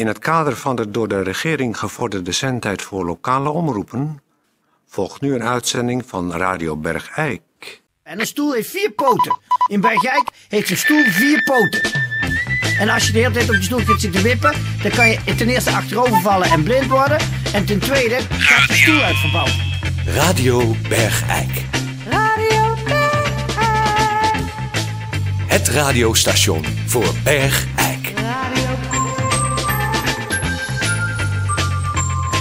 In het kader van de door de regering gevorderde zendtijd voor lokale omroepen volgt nu een uitzending van Radio Bergijk. En een stoel heeft vier poten. In Bergijk heeft een stoel vier poten. En als je de hele tijd op je stoel gaat zitten wippen, dan kan je ten eerste achterover vallen en blind worden. En ten tweede gaat de stoel uit verbouwen. Radio Bergijk. Radio Bergijk. Het radiostation voor Bergijk.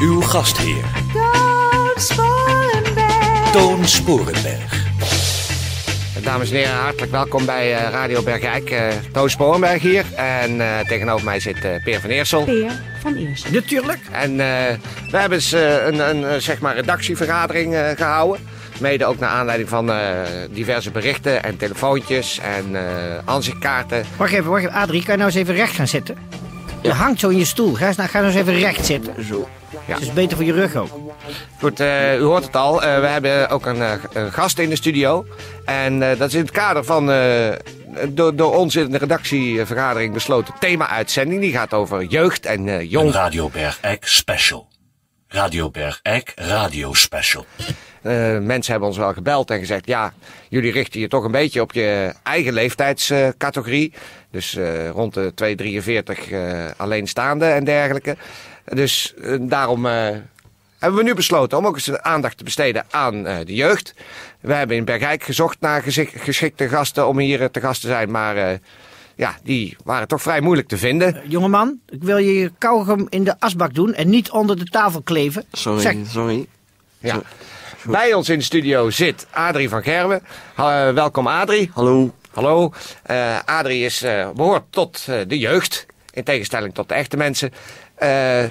Uw gastheer, Toon Sporenberg. Toon Sporenberg. Dames en heren, hartelijk welkom bij eh, Radio Bergijk. eh Toon Sporenberg hier. En eh, tegenover mij zit eh, Peer van Eersel. Peer van Eersel. Natuurlijk. En eh, we hebben eens een, een zeg maar redactievergadering eh, gehouden. Mede ook naar aanleiding van eh, diverse berichten en telefoontjes en eh aanzichtkaarten. Wacht even, wacht even. Adrie, kan je nou eens even recht gaan zitten? Je hangt zo in je stoel. Ga eens, nou, ga eens even recht zitten. Zo. Ja. Dat is beter voor je rug ook. Goed, eh, u hoort het al. Eh, we hebben ook een, eh, een gast in de studio. En eh, dat is in het kader van eh, door, door ons in de redactievergadering besloten thema-uitzending. Die gaat over jeugd en eh, Een jong. Radio Bergijk special. Radio Bergijk radio special. Eh, mensen hebben ons wel gebeld en gezegd: ja, jullie richten je toch een beetje op je eigen leeftijdscategorie. dus eh, rond de 243 eh alleenstaande en dergelijke. Dus daarom eh, hebben we nu besloten om ook eens aandacht te besteden aan eh, de jeugd. We hebben in Bergijk gezocht naar geschikte gasten om hier te gast te zijn, maar. eh, ja, die waren toch vrij moeilijk te vinden. Jongeman, ik wil je je kauwgom in de asbak doen en niet onder de tafel kleven. Sorry, Zeg, sorry. Ja. Bij ons in de studio zit Adrie van Gerwen. Ha- welkom Adrie. Hallo. Hallo. Eh, Adrie is, eh, behoort tot eh, de jeugd. In tegenstelling tot de echte mensen. Eh,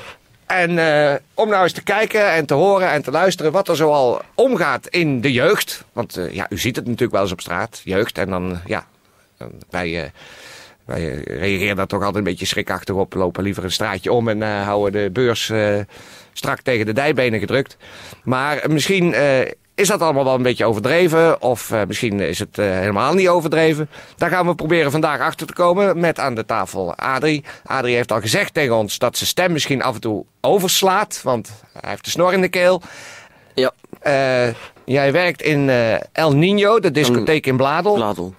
en eh, om nou eens te kijken en te horen en te luisteren wat er zoal omgaat in de jeugd. Want eh, ja, u ziet het natuurlijk wel eens op straat, jeugd. En dan, eh, ja, dan wij, reageren daar toch altijd een beetje schrikachtig op. Lopen liever een straatje om en eh, houden de beurs eh, strak tegen de dijbenen gedrukt. Maar misschien eh, is dat allemaal wel een beetje overdreven. Of misschien is het helemaal niet overdreven. Daar gaan we proberen vandaag achter te komen met aan de tafel Adrie. Adrie heeft al gezegd tegen ons dat zijn stem misschien af en toe overslaat. Want hij heeft de snor in de keel. Ja, jij werkt in El Nino, de discotheek in Bladel. Bladel.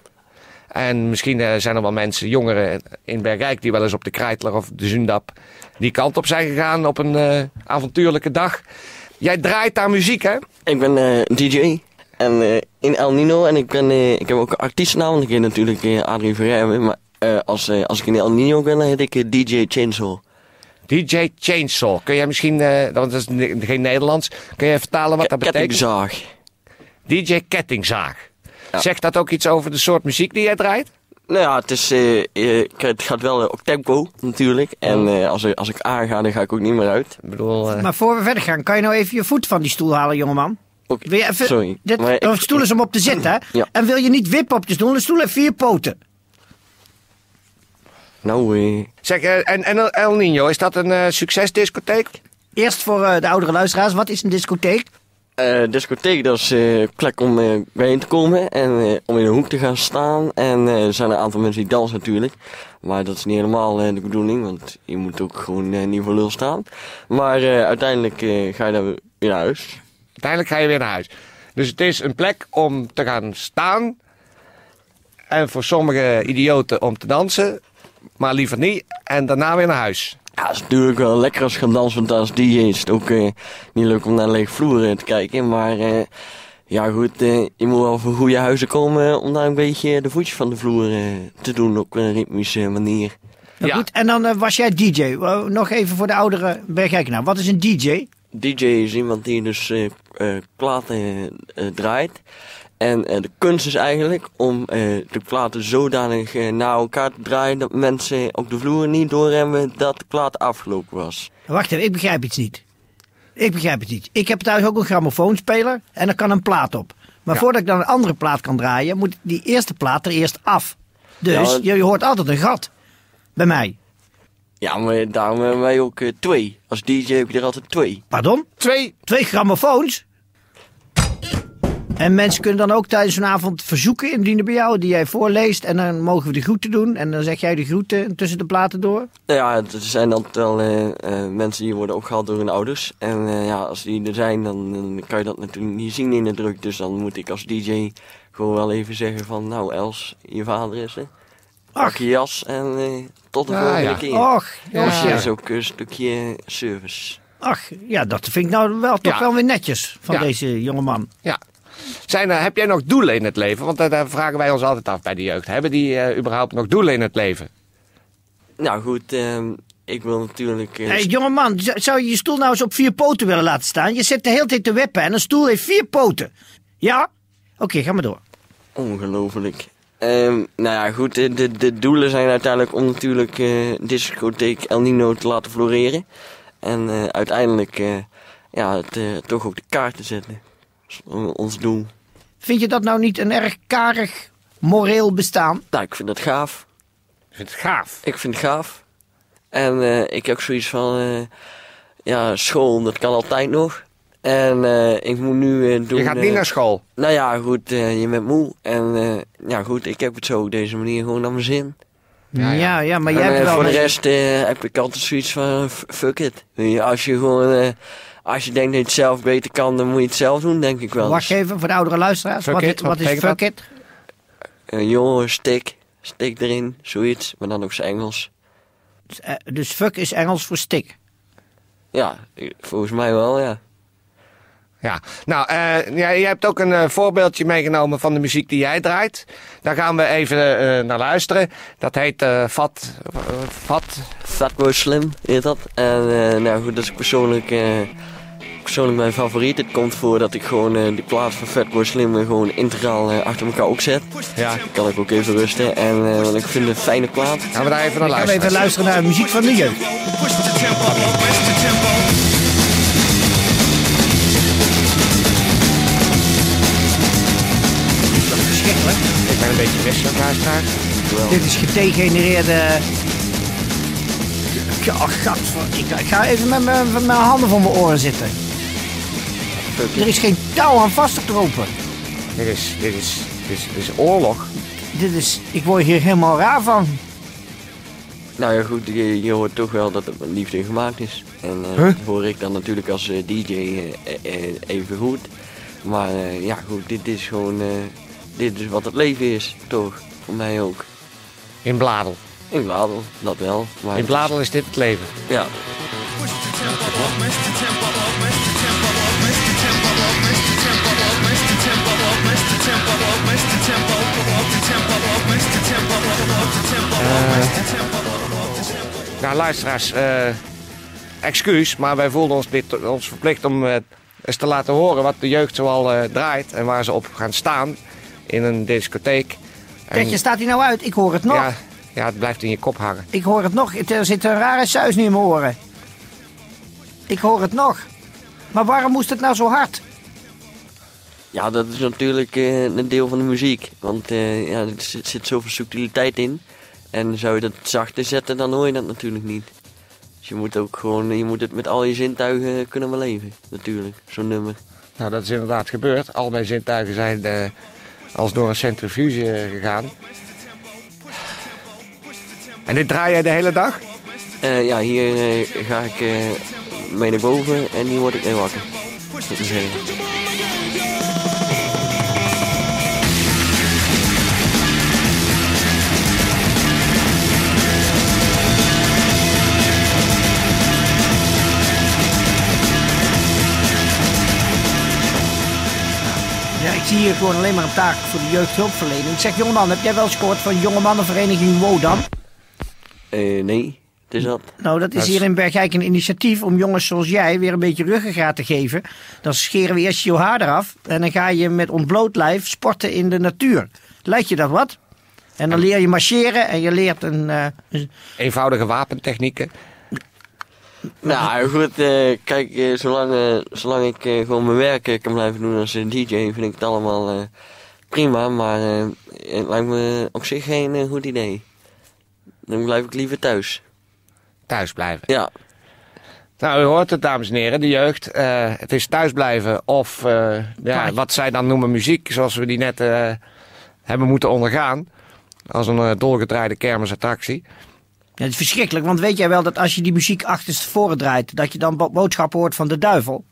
En misschien eh, zijn er wel mensen, jongeren in Bergijk, die wel eens op de Kreitler of de Zundap die kant op zijn gegaan op een eh, avontuurlijke dag. Jij draait daar muziek, hè? Ik ben eh, DJ en, in El Nino en ik, ben, ik heb ook een artiestennaam, want ik heet natuurlijk Adrie Verrijmen. Maar als, als ik in El Nino ben, dan heet ik DJ Chainsaw. DJ Chainsaw. Kun jij misschien, want dat is geen Nederlands, kun je vertalen wat dat betekent? Kettingzaag. DJ Kettingzaag. Zegt dat ook iets over de soort muziek die jij draait? Nou ja, het, is, eh, eh, het gaat wel eh, op tempo natuurlijk. En eh, als, ik- als ik aanga, dan ga ik ook niet meer uit. Ik bedoel, Maar voor we verder gaan, kan je nou even je voet van die stoel halen, jongeman? Oké, Wil je even, Sorry. Dit, ik- een stoel is om op te zitten, hè? Ja. En wil je niet wippen op je stoel? Heeft vier poten. Nou, eh, zeg, en, en El Nino, is dat een succesdiscotheek? Eerst voor eh, de oudere luisteraars, wat is een discotheek? Eh, discotheek, dat is eh, een plek om eh, bijeen te komen en eh, om in een hoek te gaan staan. En eh, er zijn een aantal mensen die dansen natuurlijk. Maar dat is niet helemaal eh, de bedoeling, want je moet ook gewoon eh, niet voor lul staan. Maar eh, uiteindelijk eh, ga je dan weer naar huis. Uiteindelijk ga je weer naar huis. Dus het is een plek om te gaan staan. En voor sommige idioten om te dansen. Maar liever niet. En daarna weer naar huis. Ja, het is natuurlijk wel lekker als je gaat dansen, want als DJ is het ook eh, niet leuk om naar een leeg vloer te kijken. Maar eh, ja goed, eh, je moet wel voor goede huizen komen om daar een beetje de voetjes van de vloer te doen op een ritmische manier. Nou, Ja. goed, en dan was jij DJ. Nog even voor de oudere Bergijkenaar. Wat is een DJ? DJ is iemand die dus eh eh, platen eh, draait. En eh, de kunst is eigenlijk om eh, de platen zodanig eh, naar elkaar te draaien dat mensen op de vloer niet doorhebben dat de plaat afgelopen was. Wacht even, ik begrijp iets niet. Ik begrijp het niet. Ik heb thuis ook een grammofoonspeler en er kan een plaat op. Maar voordat ik dan een andere plaat kan draaien, moet die eerste plaat er eerst af. Dus Ja, je, je hoort altijd een gat. Bij mij. Ja, maar daarom hebben wij ook twee. Als DJ heb je er altijd twee. Pardon? Twee. Twee grammofoons? En mensen kunnen dan ook tijdens zo'n avond verzoeken indienen bij jou, die jij voorleest. En dan mogen we de groeten doen. En dan zeg jij de groeten tussen de platen door. Nou ja, er zijn altijd wel eh, eh, mensen die worden opgehaald door hun ouders. En eh, ja, als die er zijn, dan, dan kan je dat natuurlijk niet zien in de druk. Dus dan moet ik als DJ gewoon wel even zeggen van... Nou Els, je vader is er. Pak je jas en eh, tot de Ja, volgende ja. keer. Och, Ja. Dat is ook een stukje service. Ach, ja, dat vind ik nou wel toch Ja. wel weer netjes van Ja. deze jongeman. Ja. Zijn er, heb jij nog doelen in het leven? Want daar vragen wij ons altijd af bij de jeugd. Hebben die eh, überhaupt nog doelen in het leven? Nou goed, ehm, ik wil natuurlijk... eh, Hé, jongeman, zou je je stoel nou eens op vier poten willen laten staan? Je zit de hele tijd te wippen en een stoel heeft vier poten. Ja? Oké, ga maar door. Ongelooflijk. Ehm, nou ja, goed, de, de, de doelen zijn uiteindelijk om natuurlijk eh discotheek El Nino te laten floreren. En eh, uiteindelijk eh, ja, het toch op de kaart te zetten. Is ons doel. Vind je dat nou niet een erg karig moreel bestaan? Nou, ik vind dat gaaf. Ik vind het gaaf. Ik vind het gaaf. En eh, ik heb ook zoiets van, eh, ja, school, dat kan altijd nog. En eh, ik moet nu eh, doen... Je gaat niet naar school. Nou ja, goed, je bent moe. En eh, ja, goed, ik heb het zo op deze manier gewoon naar mijn zin. Ja, Ja, ja, maar En, jij hebt wel... voor de rest eh, heb ik altijd zoiets van, fuck it. Als je gewoon, eh, als je denkt dat je het zelf beter kan, dan moet je het zelf doen, denk ik wel. Wacht even voor de oudere luisteraars. Fuck wat, it, wat wat is fuck it? Een jongen, stick, stick erin, zoiets, maar dan ook zijn Engels. Eh, Dus fuck is Engels voor stik. Ja, volgens mij wel, ja. Ja, nou, eh, ja, je hebt ook een eh, voorbeeldje meegenomen van de muziek die jij draait. Daar gaan we even eh, naar luisteren. Dat heet eh Fat, eh, Fat. Fatboy Slim heet dat. En eh, nou goed, dat is persoonlijk, eh, persoonlijk mijn favoriet. Het komt voor dat ik gewoon eh, die plaat van Fatboy Slim eh, gewoon integraal eh, achter elkaar opzet. Ja. Dan kan ik ook even rusten. En eh, want ik vind het een fijne plaat. Gaan we daar even naar Dan gaan we luisteren. even luisteren naar de muziek van de verschrikkelijk. Ik ben een beetje misselijk, luisteraar. Dit is gedegenereerde... Oh, gadver. Ik, ik ga even met mijn, met mijn handen voor mijn oren zitten. Er is geen touw aan vast te knopen. Dit is, dit is, dit is, dit is oorlog. Dit is... Ik word hier helemaal raar van. Nou ja goed, je, je hoort toch wel dat het met liefde gemaakt is. En eh, Huh? dat hoor ik dan natuurlijk als eh, DJ eh, even goed. Maar ja goed, dit is gewoon... eh, dit is wat het leven is, toch? Voor mij ook. In Bladel. In Bladel, dat wel. Maar In Bladel is dit het leven. Ja. Nou, luisteraars, eh, excuus, maar wij voelden ons, dit, ons verplicht om eh, eens te laten horen wat de jeugd zoal eh, draait en waar ze op gaan staan in een discotheek. En- Kijk, je staat hier nou uit. Ik hoor het nog. ja, ja, het blijft in je kop hangen. Ik hoor het nog. Er zit een rare suis nu in mijn oren. Ik hoor het nog. Maar waarom moest het nou zo hard? Ja, dat is natuurlijk eh, een deel van de muziek. Want eh, ja, er zit, zit zoveel subtiliteit in. En zou je dat zachter zetten, dan hoor je dat natuurlijk niet. Dus je moet ook gewoon, je moet het met al je zintuigen kunnen beleven. Natuurlijk, zo'n nummer. Nou, dat is inderdaad gebeurd. Al mijn zintuigen zijn eh, als door een centrifuge eh, gegaan. En dit draai jij de hele dag? Eh, ja, hier eh, ga ik eh, mee naar boven en hier word ik mee wakker. Dat is zeggen. Ik zie hier gewoon alleen maar een taak voor de jeugdhulpverlening. Ik zeg, jongeman, heb jij wel eens gehoord van jongemannenvereniging Wodan? Eh, nee, het is dat. Nou, dat is hier in Bergijk een initiatief om jongens zoals jij weer een beetje ruggengraat te geven. Dan scheren we eerst je haar eraf en dan ga je met ontbloot lijf sporten in de natuur. Lijkt je dat wat? En dan leer je marcheren en je leert een... eh, een- Eenvoudige wapentechnieken. Nou goed, eh, kijk, eh, zolang, eh, zolang ik gewoon mijn werk kan blijven doen als DJ, vind ik het allemaal eh, prima. Maar eh, het lijkt me op zich geen goed idee. Dan blijf ik liever thuis. Thuis blijven. Ja, Nou, u hoort het, dames en heren, de jeugd. Eh, het is thuisblijven of eh, ja, wat zij dan noemen muziek, zoals we die net eh, hebben moeten ondergaan. Als een dolgedraaide kermisattractie. Ja, het is verschrikkelijk, want weet jij wel dat als je die muziek achterstevoren draait, dat je dan bo- boodschappen hoort van de duivel?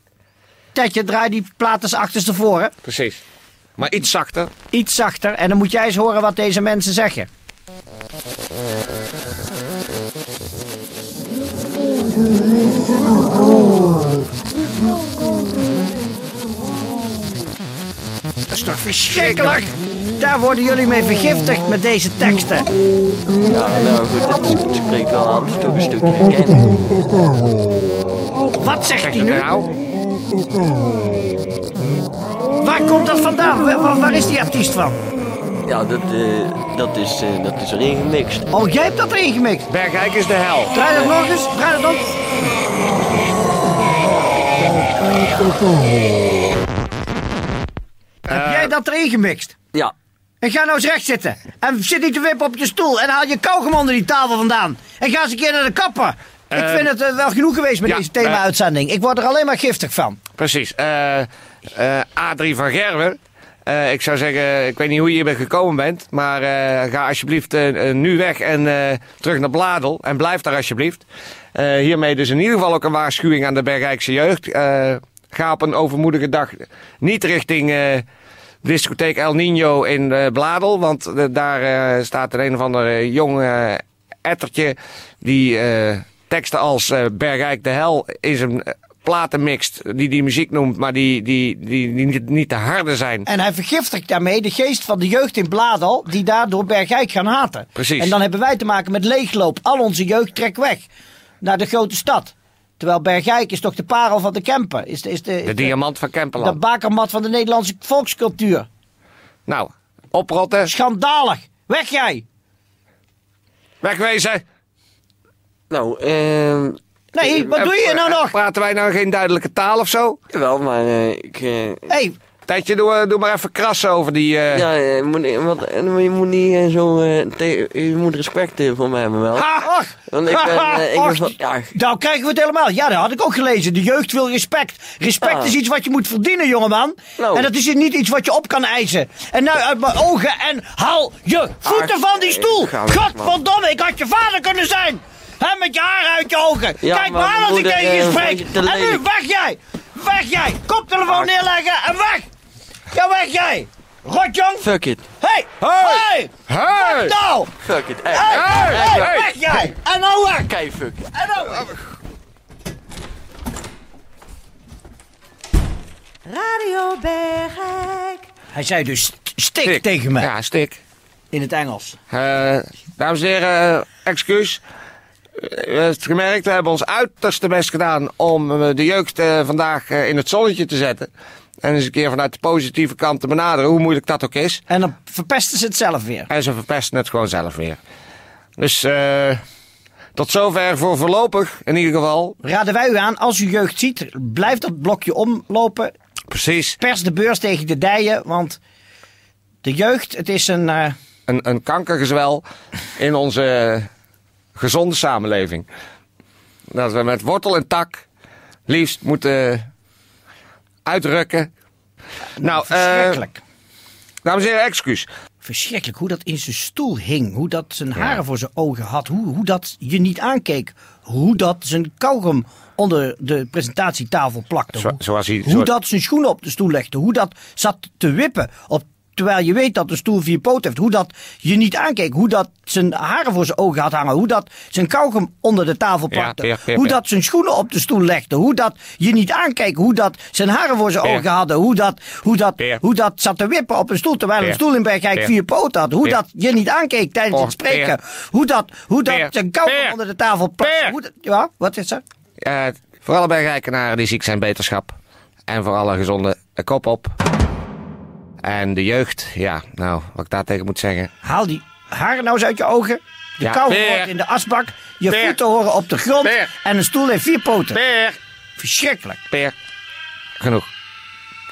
Dat je draait die plaat eens achterstevoren, Precies. Maar iets zachter. iets zachter, en dan moet jij eens horen wat deze mensen zeggen. Dat is toch verschrikkelijk? Daar worden jullie mee vergiftigd met deze teksten. Ja, nou goed, het spreekt wel aan. Toch een stukje. Wat zegt hij nu? nou. Waar komt dat vandaan? Waar, waar- is die artiest van? Ja, dat, eh, dat, is, eh, dat is erin gemixt. Oh, jij hebt dat erin gemixt. Bergijk is de hel. Draai dat nog eens. Draai dat nog. Heb jij dat erin gemixt? En ga nou eens recht zitten. En zit niet te wippen op je stoel. En haal je kauwgom onder die tafel vandaan. En ga eens een keer naar de kapper. Ik Eh, vind het eh, wel genoeg geweest met ja, deze thema-uitzending. Ik word er alleen maar giftig van. Precies. Eh eh, Adrie van Gerwen. Ik zou zeggen, ik weet niet hoe je hier bent gekomen bent. Maar ga alsjeblieft nu weg en terug naar Bladel. En blijf daar alsjeblieft. Hiermee dus in ieder geval ook een waarschuwing aan de Bergrijkse jeugd. Ga op een overmoedige dag niet richting discotheek El Nino in eh, Bladel. Want eh, daar eh, staat een een of ander jong ettertje die teksten als Bergijk de Hel in zijn eh, platen mixt. Die die muziek noemt, maar die, die, die, die niet, niet te harde zijn. En hij vergiftigt daarmee de geest van de jeugd in Bladel. Die daardoor Bergijk gaan haten. Precies. En dan hebben wij te maken met leegloop. Al onze jeugd trekt weg. Naar de grote stad. Terwijl Bergijk is toch de parel van de Kempen. Is de, is de, De diamant van de Kemperland. bakermat van de Nederlandse volkscultuur. Nou, oprotten, Schandalig. Weg jij. wegwezen. nou, ehm Nee, wat doe je nou Eh, nog? Praten wij nou geen duidelijke taal of zo? wel, maar eh, ik... eh, hey, Tijdje, doe, doe maar even krassen over die... eh, ja, je moet, niet- wat, eh, je moet niet eh, zo... eh, te- je moet respect eh, voor mij hebben wel. ach, Want ik ben... eh, ik ben van, ja, nou krijgen we het helemaal. Ja, dat had ik ook gelezen. De jeugd wil respect. Respect Ah. is iets wat je moet verdienen, jongeman. Nou. En dat is niet iets wat je op kan eisen. En nou uit mijn ogen en haal je voeten Ach, van die stoel. Godverdomme, ik had je vader kunnen zijn. Hè, met je haar uit je ogen. Ja, Kijk maar maar aan als ik tegen je eh, spreek. En nu, weg jij. Weg jij. Koptelefoon Ach. neerleggen en weg. Ja, weg jij. Rotjong. fuck it. Hey, hey. Hey! Nou. Fuck it. Hey, Hey, hey, hey, hey, weg jij. En nou weg. Kei fuck it. En nou weg. Radio Bergijk. Hij zei dus st- stik, Stik. tegen me Ja, stik. in het Engels. Eh, dames en heren, eh, excuus. U heeft gemerkt, we hebben ons uiterste best gedaan om eh, de jeugd eh, vandaag eh, in het zonnetje te zetten. En eens een keer vanuit de positieve kant te benaderen, hoe moeilijk dat ook is. En dan verpesten ze het zelf weer. En ze verpesten het gewoon zelf weer. Dus eh, tot zover voor voorlopig, in ieder geval. Raden wij u aan, als u jeugd ziet, blijf dat blokje omlopen. Precies, Pers de beurs tegen de dijen, want de jeugd, het is een... eh, een, een kankergezwel in onze gezonde samenleving. Dat we met wortel en tak liefst moeten uitrukken. Nou, eh, verschrikkelijk. dames en heren, excuus. Verschrikkelijk hoe dat in zijn stoel hing. Hoe dat zijn haren voor zijn ogen had. Hoe, hoe dat je niet aankeek. Hoe dat zijn kauwgom onder de presentatietafel plakte. Zo- zoals hij- hoe zo- dat zijn schoenen op de stoel legde. Hoe dat zat te wippen. Op, terwijl je weet dat de stoel vier poten heeft. Hoe dat je niet aankeek. Hoe dat zijn haren voor zijn ogen had hangen. Hoe dat zijn kauwgom onder de tafel Ja, plakte. Peer, Peer, hoe dat zijn schoenen op de stoel legde. Hoe dat je niet aankeek. Hoe dat zijn haren voor zijn Peer. ogen hadden. Hoe dat, hoe, dat, hoe dat zat te wippen op een stoel. Terwijl een stoel in Bergijk vier poten had. Hoe dat je niet aankeek tijdens Oh, het spreken. Peer. Hoe dat, hoe dat zijn kauwgom onder de tafel. Hoe dat- Ja, wat is er? Voor alle bergrijkenaren die ziek zijn, beterschap. En voor alle gezonde kop op. En de jeugd, ja, nou, wat ik daar tegen moet zeggen. Haal die haren nou eens uit je ogen. De Ja, hoort in de asbak. Je voeten horen op de grond. En een stoel heeft vier poten. Peer, Verschrikkelijk. Peer, genoeg.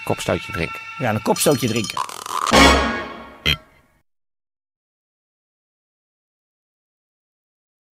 Kopstootje drinken. Ja, een kopstootje drinken.